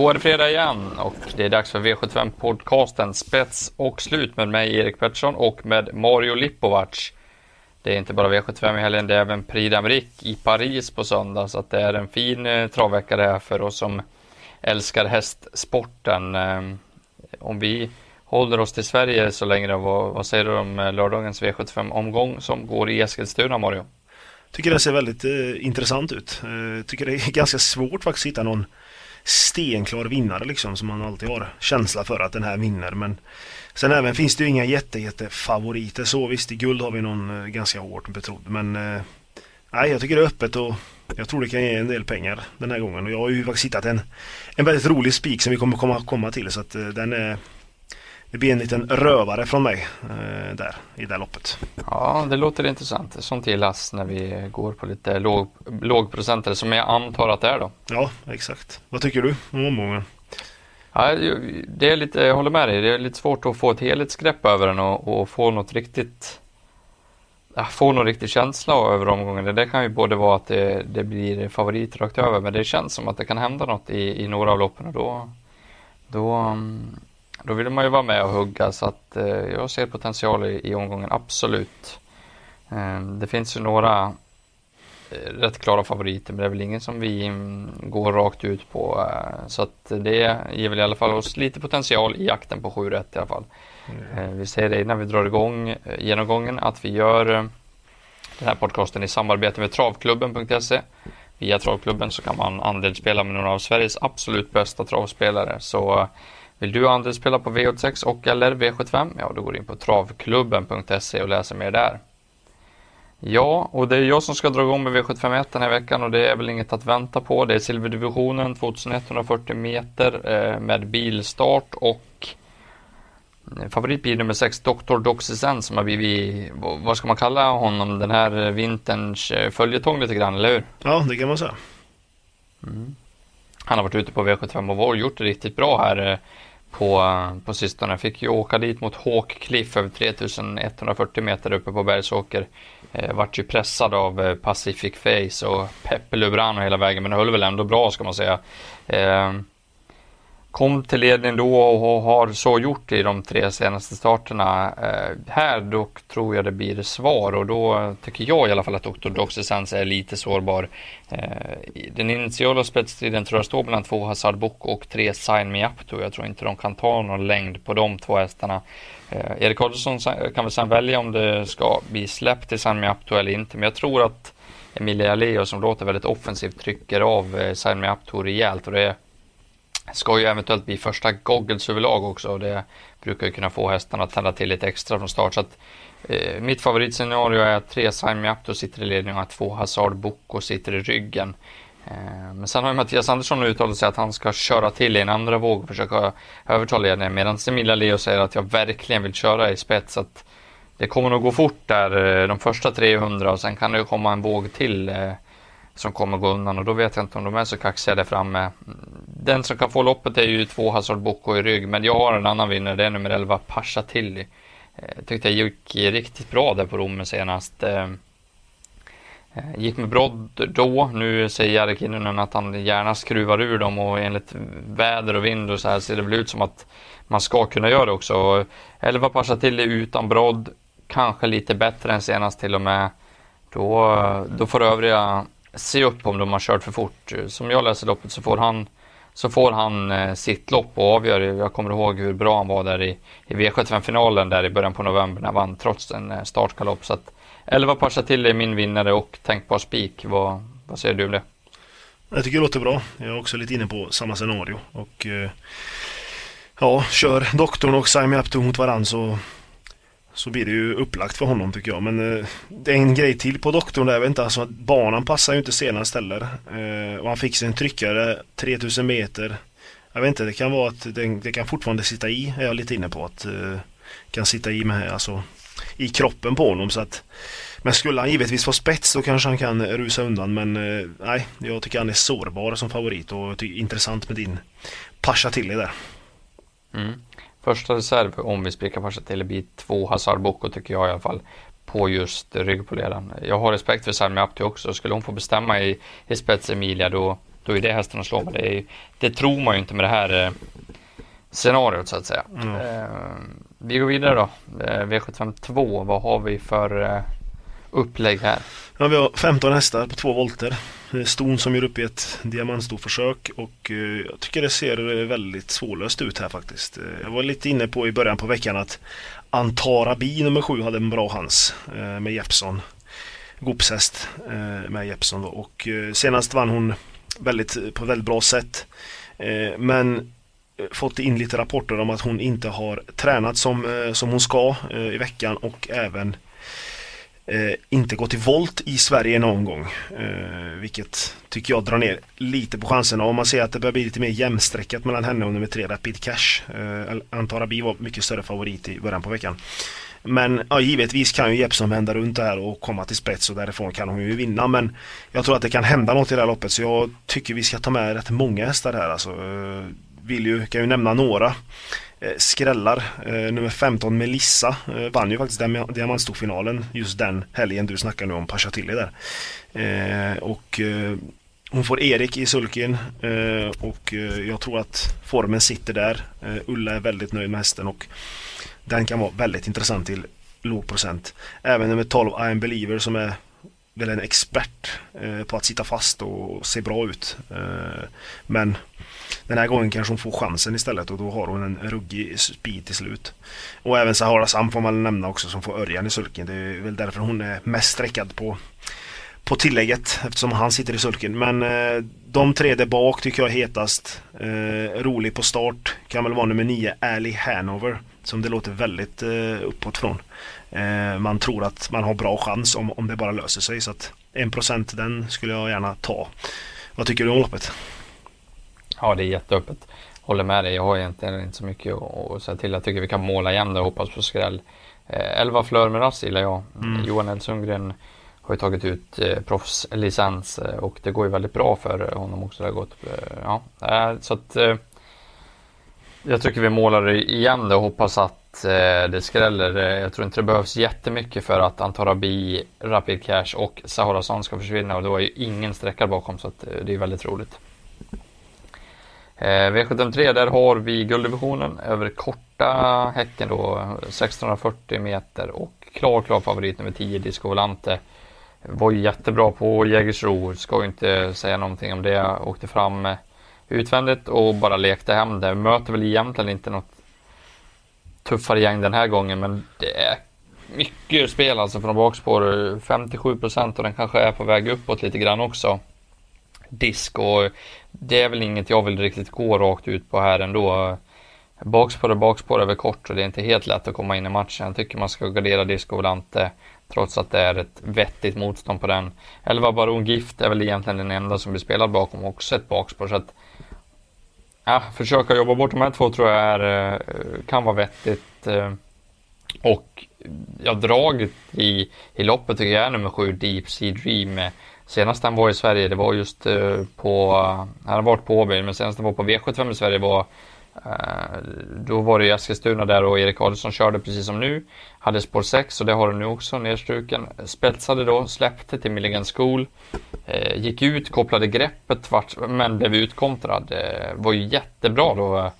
Då är det fredag igen och det är dags för V75-podcasten Spets och slut med mig Erik Pettersson och med Mario Lipovac. Det är inte bara V75 i helgen, det är även Prix d'Amérique i Paris på söndag så att det är en fin eh, travvecka det här för oss som älskar hästsporten. Eh, om vi håller oss till Sverige så länge, vad, vad säger du om eh, lördagens V75-omgång som går i Eskilstuna, Mario? Tycker det ser väldigt eh, intressant ut. Eh, tycker det är ganska svårt faktiskt att hitta någon stenklar vinnare liksom som man alltid har känsla för att den här vinner. Men sen även finns det ju inga jätte, jätte favoriter. Så visst i guld har vi någon eh, ganska hårt betrodd. Men eh, nej jag tycker det är öppet och jag tror det kan ge en del pengar den här gången. Och jag har ju faktiskt hittat en, en väldigt rolig spik som vi kommer komma, komma till. Så att eh, den är det blir en liten rövare från mig eh, där i det loppet. Ja, det låter intressant. Sånt gillas när vi går på lite låg, lågprocentare som jag antar att det är då. Ja, exakt. Vad tycker du om omgången? Ja, det är lite, jag håller med dig. Det är lite svårt att få ett helhetsgrepp över den och, och få något riktigt få någon riktig känsla över omgången. Det kan ju både vara att det, det blir favorit rakt över men det känns som att det kan hända något i, i några av loppen och då, då mm, då vill man ju vara med och hugga så att eh, jag ser potential i, i omgången, absolut. Eh, det finns ju några eh, rätt klara favoriter men det är väl ingen som vi går rakt ut på. Eh, så att det ger väl i alla fall oss lite potential i jakten på 7 rätt i alla fall. Mm. Vi säger det innan vi drar igång eh, genomgången att vi gör eh, den här podcasten i samarbete med travklubben.se. Via travklubben så kan man andelsspela med några av Sveriges absolut bästa travspelare. Så vill du andelsspela på V86 och eller V75? Ja, då går du in på travklubben.se och läser mer där. Ja, och det är jag som ska dra igång med V751 den här veckan och det är väl inget att vänta på. Det är silverdivisionen 2140 meter eh, med bilstart och eh, favoritbil nummer 6, Dr. Doxyzen som har blivit, vad ska man kalla honom, den här vinterns eh, följetong lite grann, eller hur? Ja, det kan man säga. Mm. Han har varit ute på V75 och var gjort det riktigt bra här på, på sistone. Fick ju åka dit mot Hawk Cliff över 3140 meter uppe på Bergsåker. Eh, vart ju pressad av eh, Pacific Face och Peppe Lubrano hela vägen men det höll väl ändå bra ska man säga. Eh, kom till ledning då och har så gjort i de tre senaste starterna. Eh, här dock tror jag det blir svar och då tycker jag i alla fall att Dr. Doxysens är lite sårbar. Eh, den initiala spetsstriden tror jag står mellan två Hazard Book och tre Sign Me Up. Då. Jag tror inte de kan ta någon längd på de två hästarna. Eh, Erik Adolfsson kan väl sen välja om det ska bli släppt till Sign Me Up eller inte, men jag tror att Emilia Leo som låter väldigt offensivt trycker av eh, Sign Me Up Tour rejält och det Ska ju eventuellt bli första goggles överlag också och det brukar ju kunna få hästarna att tända till lite extra från start. Så att, eh, mitt favoritscenario är att tre Sign Me sitter i ledning och att två Hazard Boko sitter i ryggen. Eh, men sen har ju Mattias Andersson uttalat sig att han ska köra till i en andra våg och försöka överta ledningen medan Emilia Leo säger att jag verkligen vill köra i spets. Att det kommer nog gå fort där eh, de första 300 och sen kan det komma en våg till eh, som kommer gå undan och då vet jag inte om de är så kaxiga där framme. Mm, den som kan få loppet är ju två Hazard Boko i rygg, men jag har en annan vinnare, det är nummer 11 Pasha Tilly. Eh, tyckte jag gick riktigt bra där på Rommen senast. Eh, eh, gick med brodd då, nu säger Jari Kinnunen att han gärna skruvar ur dem och enligt väder och vind och så här ser det väl ut som att man ska kunna göra det också. 11 Pasha Tilly utan brodd, kanske lite bättre än senast till och med. Då, då får övriga se upp om de har kört för fort. Som jag läser loppet så får han, så får han eh, sitt lopp och avgör. Jag kommer ihåg hur bra han var där i, i V75-finalen där i början på november när han vann trots en eh, startgalopp. Så att 11 passar till är min vinnare och tänkbar spik. Vad, vad säger du om det? Jag tycker det låter bra. Jag är också lite inne på samma scenario. Och eh, ja, kör doktorn och Sime Up mot varandra så så blir det ju upplagt för honom tycker jag. Men eh, det är en grej till på doktorn där. Jag vet inte, alltså banan passar ju inte senast heller. Eh, och han fick sig en tryckare 3000 meter. Jag vet inte, det kan vara att det, det kan fortfarande sitta i, är jag lite inne på. att eh, Kan sitta i med, alltså i kroppen på honom så att men skulle han givetvis få spets så kanske han kan rusa undan men eh, nej, jag tycker han är sårbar som favorit och intressant med din Pasha till där. Mm. Första reserv om vi spikar första till blir två Hazard Boko tycker jag i alla fall på just ryggpoleraren. Jag har respekt för Salmi Apti också. Skulle hon få bestämma i, i spets Emilia då, då är det hästen att slå. Men det, är, det tror man ju inte med det här eh, scenariot så att säga. Mm. Eh, vi går vidare då. Eh, V752, vad har vi för eh, upplägg här? Ja, vi har 15 hästar på två volter. Eh, ston som gör upp i ett diamantstoförsök och eh, jag tycker det ser eh, väldigt svårlöst ut här faktiskt. Jag var lite inne på i början på veckan att Antara Bi nummer 7 hade en bra chans med Jeppson. Gopshäst med Jeppson då. och senast vann hon väldigt, på ett väldigt bra sätt. Men fått in lite rapporter om att hon inte har tränat som, som hon ska i veckan och även eh, inte gå till volt i Sverige någon gång. Eh, vilket tycker jag drar ner lite på chanserna. Om man ser att det börjar bli lite mer jämnstreckat mellan henne och nummer tre Rapid Cash. Eh, vi var mycket större favorit i början på veckan. Men ja, givetvis kan ju Jeppsson vända runt det här och komma till spets och därifrån kan hon ju vinna. Men jag tror att det kan hända något i det här loppet så jag tycker vi ska ta med rätt många hästar här. Alltså, eh, vill ju, kan ju nämna några. Eh, skrällar. Eh, nummer 15 Melissa eh, vann ju faktiskt diamantstofinalen just den helgen du snackar nu om Pashatilli där. Och hon får Erik i sulken och jag tror att formen sitter där. Ulla är väldigt nöjd med hästen och den kan vara väldigt intressant till låg procent. Även nummer 12 I am believer som är väl en expert på att sitta fast och se bra ut. Men den här gången kanske hon får chansen istället och då har hon en ruggig speed till slut. Och även Sahara Sam får man nämna också som får Örjan i sulken. Det är väl därför hon är mest sträckad på, på tillägget eftersom han sitter i sulken. Men eh, de tre där bak tycker jag är hetast. Eh, rolig på start kan väl vara nummer 9, Ali Hanover. Som det låter väldigt eh, uppåt från. Eh, man tror att man har bra chans om, om det bara löser sig. Så att 1% den skulle jag gärna ta. Vad tycker du om loppet? Ja, det är jätteöppet. Håller med dig. Jag har egentligen inte så mycket att säga till. Jag tycker vi kan måla igen det och hoppas på skräll. Eh, 11 Flör med rass gillar jag. Mm. Johan L Sundgren har ju tagit ut eh, proffslicens eh, och det går ju väldigt bra för honom också. Det har gått, eh, ja, eh, så att jag tycker vi målar igen det och hoppas att det skräller. Jag tror inte det behövs jättemycket för att Antarabi, Rapid Cash och Sahara ska försvinna och då är ju ingen sträckare bakom så att det är väldigt roligt. Eh, V753 där har vi gulddivisionen över korta häcken då 1640 meter och klar klar favorit nummer 10 Disco Volante. Var ju jättebra på Jägersro, ska ju inte säga någonting om det. Åkte fram utvändigt och bara lekte hem det. Möter väl egentligen inte något tuffare gäng den här gången men det är mycket spel alltså från bakspår. 57 procent och den kanske är på väg uppåt lite grann också. Disk och det är väl inget jag vill riktigt gå rakt ut på här ändå. Bakspår och bakspår är väl kort och det är inte helt lätt att komma in i matchen. Jag tycker man ska gardera Disco Volante trots att det är ett vettigt motstånd på den. 11 Baron Gift är väl egentligen den enda som blir spelad bakom också ett bakspår. Så att, ja, försöka jobba bort de här två tror jag är, eh, kan vara vettigt. Eh, och jag draget i, i loppet tycker jag är nummer sju Deep Sea Dream. Senast han var i Sverige, det var just eh, på, eh, han har varit på Åby, men senast han var på V75 i Sverige var eh, då var det i Eskilstuna där och Erik Adelsson körde precis som nu. Hade spår 6 och det har han nu också, nedstruken. Spetsade då, släppte till Milligan School. Gick ut, kopplade greppet vart, men blev utkontrad. var ju jättebra då.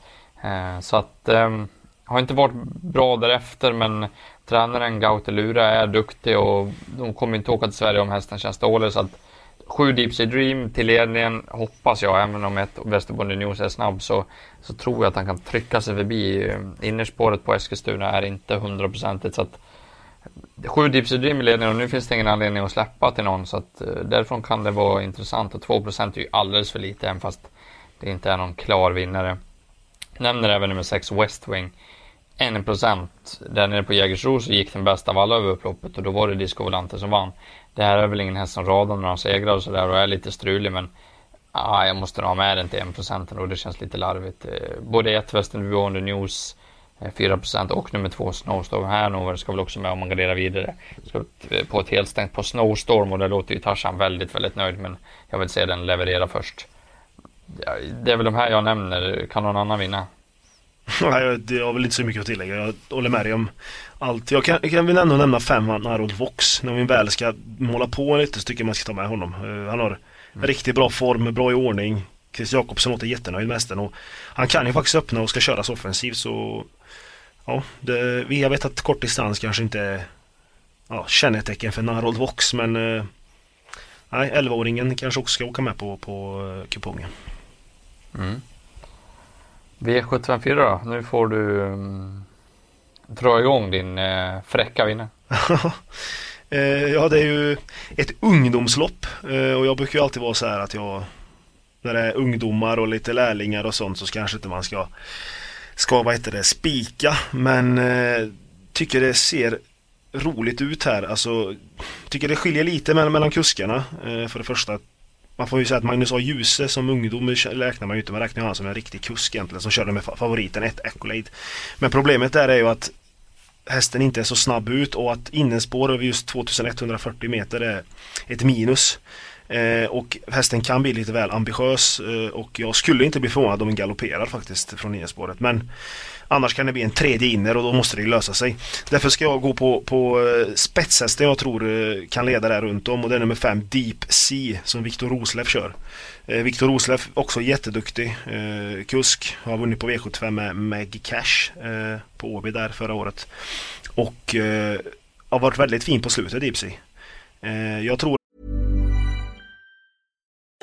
så att ehm, har inte varit bra därefter men tränaren Gautelura är duktig och de kommer inte åka till Sverige om hästen känns dålig. Så att sju Deep Sea Dream till ledningen hoppas jag, även om ett Västerbonde News är snabb så, så tror jag att han kan trycka sig förbi. Eh, innerspåret på Eskilstuna är inte hundraprocentigt så att sju Deep Sea Dream i ledningen och nu finns det ingen anledning att släppa till någon så att eh, därifrån kan det vara intressant och 2% är ju alldeles för lite även fast det inte är någon klar vinnare. Nämner även nummer 6 West Wing 1 procent. Där nere på Jägersro så gick den bästa av alla över upploppet och då var det Disco Volante som vann. Det här är väl ingen häst som radar några segrar och sådär och är lite strulig men ah, jag måste nog ha med den till 1 procent och det känns lite larvigt. Eh, både 1 Western Beyond News eh, 4 procent och nummer 2 Snowstorm Hanover ska väl också med om man garderar vidare. Ska eh, på ett helt stängt på Snowstorm och det låter ju Tarzan väldigt, väldigt nöjd men jag vill se den leverera först. Det är väl de här jag nämner. Kan någon annan vinna? Nej, jag har väl inte så mycket att tillägga. Jag håller med dig om allt. Jag kan, jag kan väl ändå nämna fem Harold Vox. När vi väl ska måla på lite så tycker jag man ska ta med honom. Uh, han har Mm. Riktigt bra form, bra i ordning. Chris Jakobsson låter jättenöjd med hästen och han kan ju faktiskt öppna och ska köras offensivt så Ja, det, jag vet att kort distans kanske inte är ja, kännetecken för Narold Vox men eh, Nej, 11-åringen kanske också ska åka med på, på eh, kupongen. Mm. V754 då? Nu får du um, dra igång din uh, fräcka vinnare. Eh, ja, det är ju ett ungdomslopp eh, och jag brukar ju alltid vara så här att jag när det är ungdomar och lite lärlingar och sånt så kanske inte man ska ska vad heter det, spika men eh, tycker det ser roligt ut här. Alltså, tycker det skiljer lite mellan, mellan kuskarna. Eh, för det första, man får ju säga att Magnus A. Djuse som ungdom räknar man ju inte. Man räknar honom som en riktig kusk egentligen som körde med favoriten ett Accolade. Men problemet där är ju att hästen inte är så snabb ut och att innespår över just 2140 meter är ett minus. Eh, och hästen kan bli lite väl ambitiös eh, och jag skulle inte bli förvånad om den galopperar faktiskt från innerspåret. Men Annars kan det bli en tredje inner och då måste det lösa sig. Därför ska jag gå på, på eh, spetshästen jag tror eh, kan leda där runt om och det är nummer 5 Deep Sea som Viktor Roslev kör. Eh, Viktor Roslev också jätteduktig eh, kusk. Har vunnit på V75 med Meg Cash eh, på Åby där förra året. Och eh, har varit väldigt fin på slutet Deep Sea. Eh, jag tror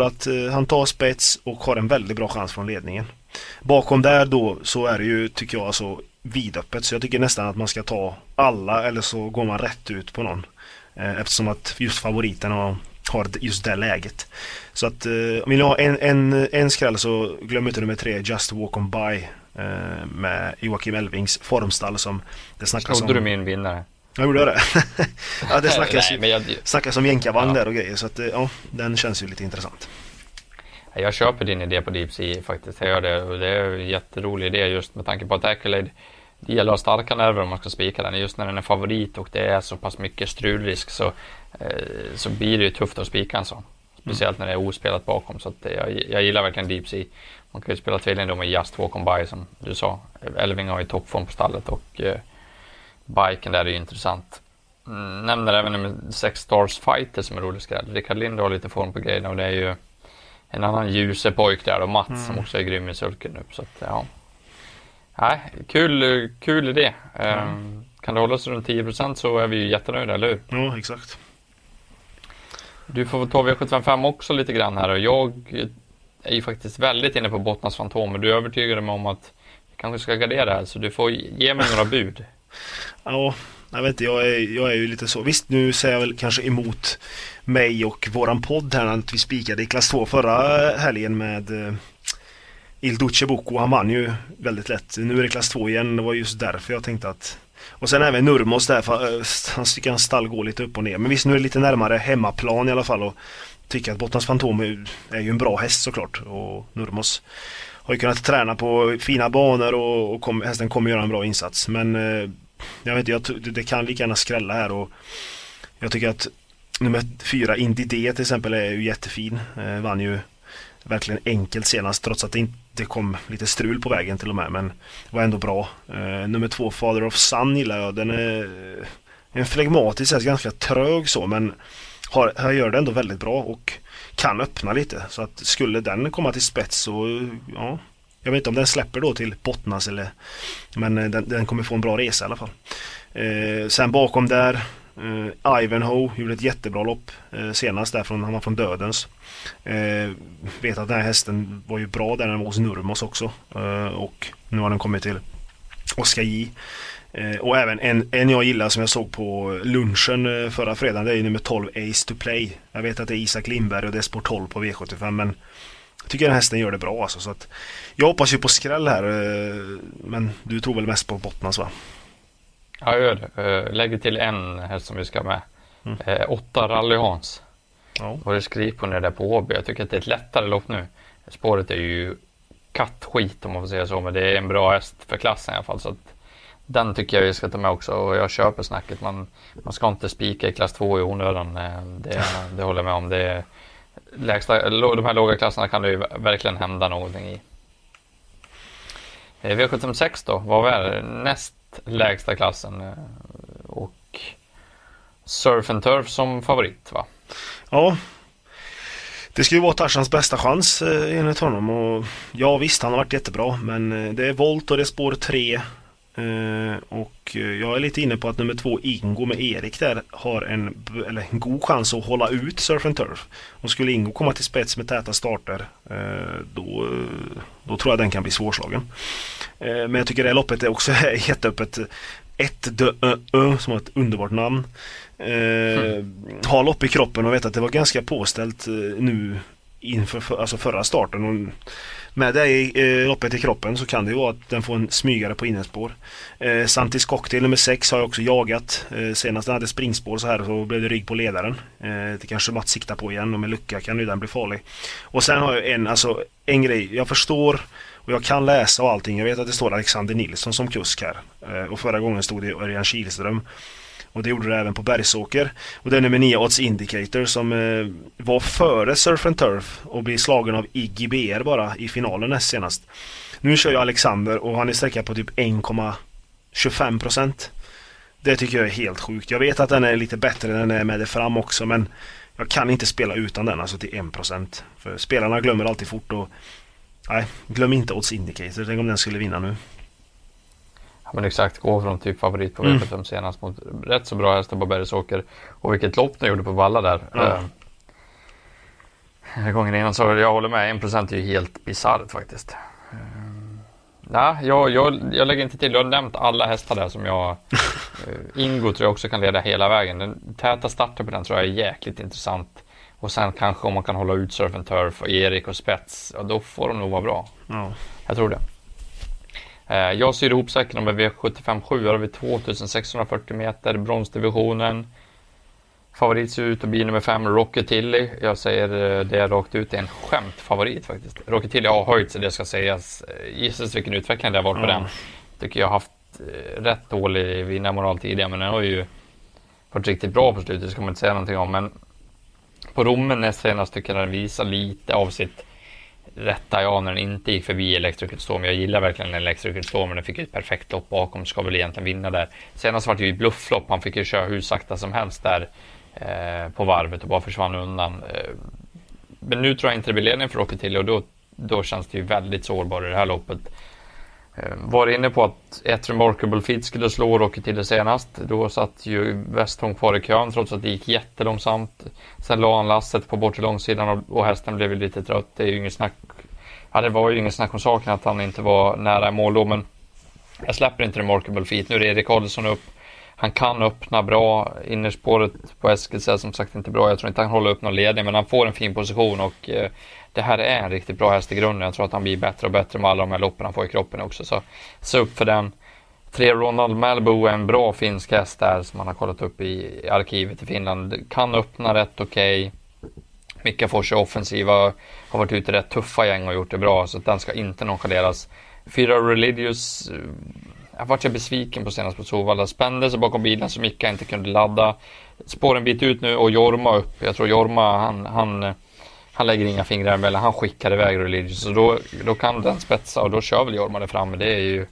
Att uh, han tar spets och har en väldigt bra chans från ledningen. Bakom där då så är det ju, tycker jag, alltså vidöppet. Så jag tycker nästan att man ska ta alla eller så går man rätt ut på någon. Eh, eftersom att just favoriten har, har just det läget. Så att eh, om ni har en, en, en skräll så glöm inte nummer tre, Just Walk On By. Eh, med Joakim Elvings formstall som det snackas Snodde du min vinnare? Jag gjorde det? ja det snackas, Nej, jag... snackas om jänkarvagn ja. där och grejer så att ja, den känns ju lite intressant. Jag köper din idé på Deep Sea faktiskt. Jag gör det och det är en jätterolig idé just med tanke på att Accolade det gäller att ha starka nerver om man ska spika den. Just när den är favorit och det är så pass mycket strulrisk så, eh, så blir det ju tufft att spika en sån. Speciellt när det är ospelat bakom. Så att jag, jag gillar verkligen Deep Sea. Man kan ju spela tvilling då med Just Walk On By som du sa. Elving har ju toppform på stallet och eh, biken där är ju intressant. Mm, nämner även en 6 Stars Fighter som är rolig skräll. Rickard Lind har lite form på grejerna och det är ju en annan ljuse pojk där och Mats mm. som också är grym i sulken nu. Så att, ja. Nej, kul, kul idé. Mm. Um, kan det hålla sig runt 10% så är vi ju jättenöjda, eller hur? Ja, exakt. Du får ta V75 också lite grann här och jag är ju faktiskt väldigt inne på Bottnas Fantom och du övertygade mig om att vi kanske ska gardera här så du får ge mig några bud. Ja, jag vet inte, jag är, jag är ju lite så. Visst, nu säger jag väl kanske emot mig och våran podd här att vi spikade i klass 2 förra eh, helgen med eh, Il Duce Bocco. Han vann ju väldigt lätt. Nu är det klass 2 igen. Det var just därför jag tänkte att och sen även Nurmos där, för eh, han tycker hans stall går lite upp och ner. Men visst, nu är det lite närmare hemmaplan i alla fall och tycker att Bottnas Fantom är, är ju en bra häst såklart. Och Nurmos har ju kunnat träna på fina banor och, och kom, hästen kommer göra en bra insats. Men eh, jag vet inte, jag, det kan lika gärna skrälla här och jag tycker att nummer fyra Indy D till exempel är ju jättefin. Eh, vann ju verkligen enkelt senast trots att det inte kom lite strul på vägen till och med men var ändå bra. Eh, nummer två Father of Sun gillar jag. Den är eh, en flegmatisk, alltså ganska trög så men har, här gör det ändå väldigt bra och kan öppna lite. Så att skulle den komma till spets så ja, jag vet inte om den släpper då till Bottnas eller Men eh, den, den kommer få en bra resa i alla fall. Eh, sen bakom där eh, Ivanhoe gjorde ett jättebra lopp eh, senast där från, han var från Dödens. Eh, vet att den här hästen var ju bra där den var hos Nurmos också. Eh, och nu har den kommit till Oskar J. Eh, och även en, en jag gillar som jag såg på lunchen eh, förra fredagen det är nummer 12 Ace to Play. Jag vet att det är Isak Lindberg och det är sport 12 på V75 men tycker den hästen gör det bra alltså. Så att jag hoppas ju på skräll här eh, men du tror väl mest på Bottnas va? Ja, jag gör det. Lägger till en häst som vi ska med. Mm. Eh, åtta Rally Hans. Ja. Och det skriver ner där på Åby. Jag tycker att det är ett lättare lopp nu. Spåret är ju kattskit om man får säga så, men det är en bra häst för klassen i alla fall. Så att den tycker jag vi ska ta med också och jag köper snacket. Man, man ska inte spika i klass 2 i onödan. Eh, det, det håller jag med om. Det är, lägsta, de här låga klasserna kan det ju verkligen hända någonting i. Eh, V756 då, vad är? Näst lägsta klassen eh, och Surf and Turf som favorit va? Ja. Det ska ju vara Tarzans bästa chans eh, enligt honom och ja visst han har varit jättebra men det är volt och det är spår 3 och jag är lite inne på att nummer två Ingo med Erik där har en, eller en god chans att hålla ut Surf and Turf. Och skulle Ingo komma till spets med täta starter uh, då, då tror jag den kan bli svårslagen. men jag tycker det här loppet är också jätteöppet. Ett dö ö, ö, som har ett underbart namn. Mm. Har lopp i kroppen och vet att det var ganska påställt nu inför för, alltså förra starten. Och med det i eh, loppet i kroppen så kan det ju vara att den får en smygare på innerspår. Eh, Santis Cocktail nummer 6 har jag också jagat. Eh, senast den hade springspår så här så blev det rygg på ledaren. Eh, det kanske Mats siktar på igen och med lucka kan ju den bli farlig. Och sen har jag en, alltså en grej. Jag förstår och jag kan läsa och allting. Jag vet att det står Alexander Nilsson som kusk här. Eh, och förra gången stod det Örjan Kihlström. Och det gjorde det även på Bergsåker. Och det är nummer 9 Odds Indicator som eh, var före Surf and Turf och blev slagen av Iggy BR bara i finalen näst senast. Nu kör jag Alexander och han är sträckad på typ 1,25% Det tycker jag är helt sjukt. Jag vet att den är lite bättre när den är med det fram också men jag kan inte spela utan den alltså till 1%. För spelarna glömmer alltid fort och nej, glöm inte Odds Indicator. Tänk om den skulle vinna nu. Ja, men exakt, gå från typ favorit på V75 mm. senast mot rätt så bra hästar på Bergsåker. Och vilket lopp de gjorde på Valla där. Mm. Uh, gången innan så jag håller med, 1% är ju helt bisarrt faktiskt. Uh, nej, jag, jag, jag lägger inte till, du har nämnt alla hästar där som jag... Uh, Ingo tror jag också kan leda hela vägen. Den täta starten på den tror jag är jäkligt intressant. Och sen kanske om man kan hålla ut Surf and Turf och Erik och Spets, ja, då får de nog vara bra. Ja. Jag tror det. Eh, jag syr ihop säcken med V75 7 har vi 2640 meter, bronsdivisionen. Favorit ser ut att bli nummer 5, Rocketilly. Jag säger eh, det rakt ut, det är en skämtfavorit faktiskt. Rocketilly har höjt sig, det ska sägas. Eh, gissas vilken utveckling det har varit på mm. den. Tycker jag har haft rätt dålig vinnarmoral tidigare, men den har ju varit riktigt bra på slutet, det ska man inte säga någonting om. Men på Rommen näst senast tycker jag den visar lite av sitt rätta jag när den inte gick förbi Electrical Storm. Jag gillar verkligen Electrical Storm, men den fick ett perfekt lopp bakom. Ska väl egentligen vinna där. Senast var det ju blufflopp. Han fick ju köra hur sakta som helst där eh, på varvet och bara försvann undan. Eh, men nu tror jag inte det blir ledning för Rocket till och då, då känns det ju väldigt sårbar i det här loppet. Eh, var inne på att ett Remarkable Feet skulle slå Rocky till det senast. Då satt ju Westholm kvar i kön trots att det gick jättelångsamt. Sen la han lasset på bortre långsidan och, hästen blev ju lite trött. Det är ju inget snack. Ja, det var ju inget snack om saken att han inte var nära mål då, men jag släpper inte Remarkable Feet. Nu är det Erik Adelsson upp. Han kan öppna bra. Innerspåret på Eskils är som sagt inte bra. Jag tror inte han håller upp någon ledning, men han får en fin position och eh, det här är en riktigt bra häst i grunden. Jag tror att han blir bättre och bättre med alla de här loppen han får i kroppen också. Så se upp för den. Tre Ronald Malbo är en bra finsk häst där som man har kollat upp i arkivet i Finland. Kan öppna rätt okej. Okay. Mika Fors är offensiva, har varit ute i rätt tuffa gäng och gjort det bra, så den ska inte nonchaleras. Fyra Religious, eh, vart jag besviken på senast på Solvalla. Spände sig bakom bilen så Mika inte kunde ladda. Spåren bit ut nu och Jorma upp. Jag tror Jorma, han, han han lägger inga fingrar emellan, han skickar iväg Religious. Så då, då kan den spetsa och då kör väl Jorma det fram. Det är ju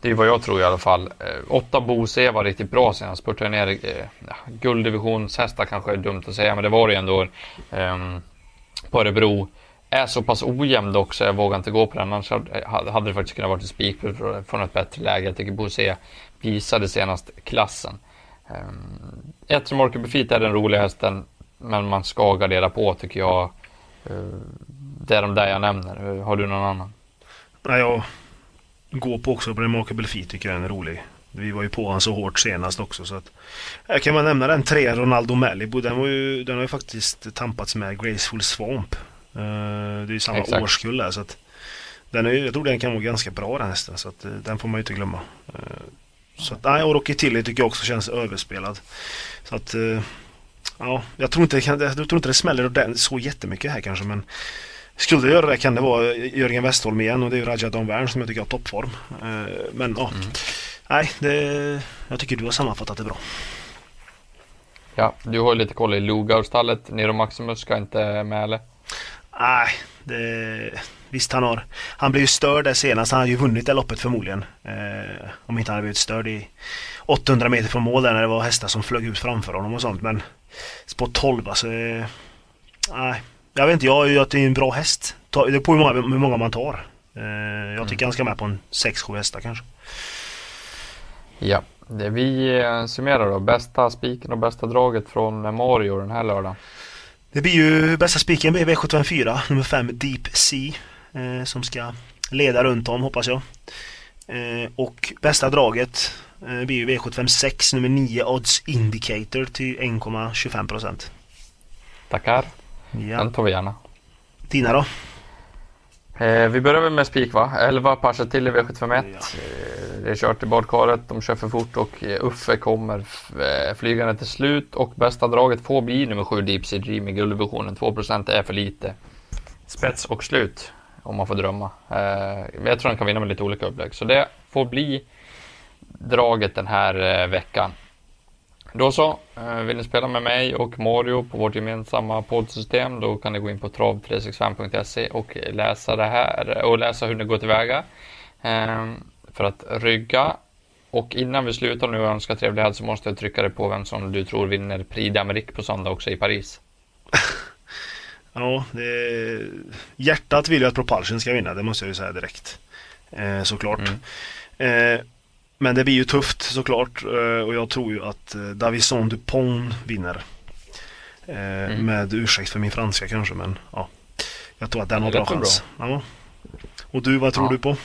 det är vad jag tror i alla fall. Eh, åtta Bose var riktigt bra senast. Spurtade ner eh, gulddivisionshästar kanske är dumt att säga, men det var det ändå eh, på Örebro. Är så pass ojämn också. jag vågar inte gå på den. Annars hade det faktiskt kunnat vara ett spik från ett bättre läge. Jag tycker Bose visade senast klassen. Ett som orkar Feet är den roliga hästen, men man ska gardera på tycker jag. Eh, det är de där jag nämner. Har du någon annan? Nej, jag går på också på Remarkable Feet tycker jag är rolig. Vi var ju på honom så hårt senast också så att Jag kan man nämna den tre Ronaldo Malibu. Den, var ju, den har ju faktiskt tampats med Graceful Swamp. Uh, det är ju samma Exakt. årskull där så att den är, Jag tror den kan vara ganska bra den hästen så att uh, den får man ju inte glömma. Uh, så att nej, och Rocky Tilly tycker jag också känns överspelad. Så att Ja, jag tror inte, jag tror inte det smäller så jättemycket här kanske men skulle det göra det kan det vara Jörgen Westholm igen och det är Raja Donvern som jag tycker har toppform. Eh, men ja, mm. nej, det, jag tycker du har sammanfattat det bra. Ja, du har lite koll i Lugaurstallet. Nero Maximus ska inte med eller? Nej, det, visst han har. Han blev ju störd där senast. Han hade ju vunnit det loppet förmodligen. Eh, om inte han hade blivit störd i 800 meter från mål där när det var hästar som flög ut framför honom och sånt. Men spår 12 alltså. Eh, nej, jag vet inte. Jag är att det är en bra häst. Det beror på hur många, hur många man tar. Eh, jag tycker mm. han ska med på en 6-7 hästar kanske. Ja, det vi eh, summerar då. Bästa spiken och bästa draget från Mario den här lördagen. Det blir ju bästa spiken blir V754, nummer 5 Deep Sea. Eh, som ska leda runt om hoppas jag. Eh, och bästa draget eh, blir ju V756 nummer 9 Odds Indicator till 1,25%. Tackar. Ja. Den tar vi gärna. Dina då? Eh, vi börjar väl med spik va? 11 passar till i V751. Ja. Eh, det är kört i badkaret, de kör för fort och eh, Uffe kommer eh, flygande till slut och bästa draget får bli nummer 7 Deep Sea Dream i gulddivisionen. 2% är för lite. Spets och slut om man får drömma. Eh, jag tror han kan vinna med lite olika upplägg. Så det får bli draget den här eh, veckan. Då så, eh, vill ni spela med mig och Mario på vårt gemensamma poddsystem då kan ni gå in på trav365.se och läsa det här och läsa hur ni går tillväga ehm, för att rygga. Och innan vi slutar nu och önskar trevlig helg så måste jag trycka dig på vem som du tror vinner Prix d'Amérique på söndag också i Paris. ja, det... hjärtat vill ju att Propulsion ska vinna, det måste jag ju säga direkt. Eh, såklart. Mm. Men det blir ju tufft såklart eh, och jag tror ju att eh, Davison Dupont vinner. Eh, mm. Med ursäkt för min franska kanske men ja. Jag tror att den har bra chans. Bra. Ja. Och du, vad tror ja. du på?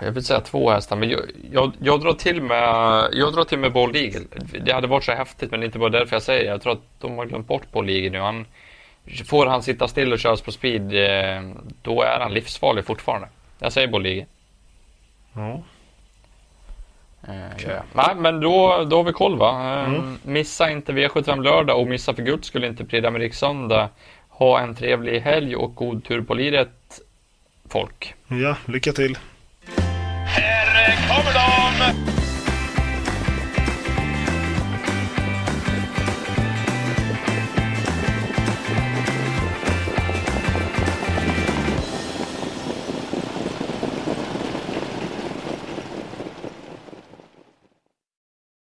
Jag vill säga två hästar, men jag, jag, jag, drar till med Jag drar till med Bold Eagle. Det hade varit så häftigt, men inte bara därför jag säger Jag tror att de har glömt bort Bold Eagle nu. Han, får han sitta still och köras på speed, då är han livsfarlig fortfarande. Jag säger Bold Eagle. Ja. Eh, ja. Nej, men då, då har vi koll va. Eh, mm. Missa inte V75 lördag och missa för guds skull inte Prix d'Amérique söndag. Ha en trevlig helg och god tur på liret folk. Ja, lycka till. Här kommer de!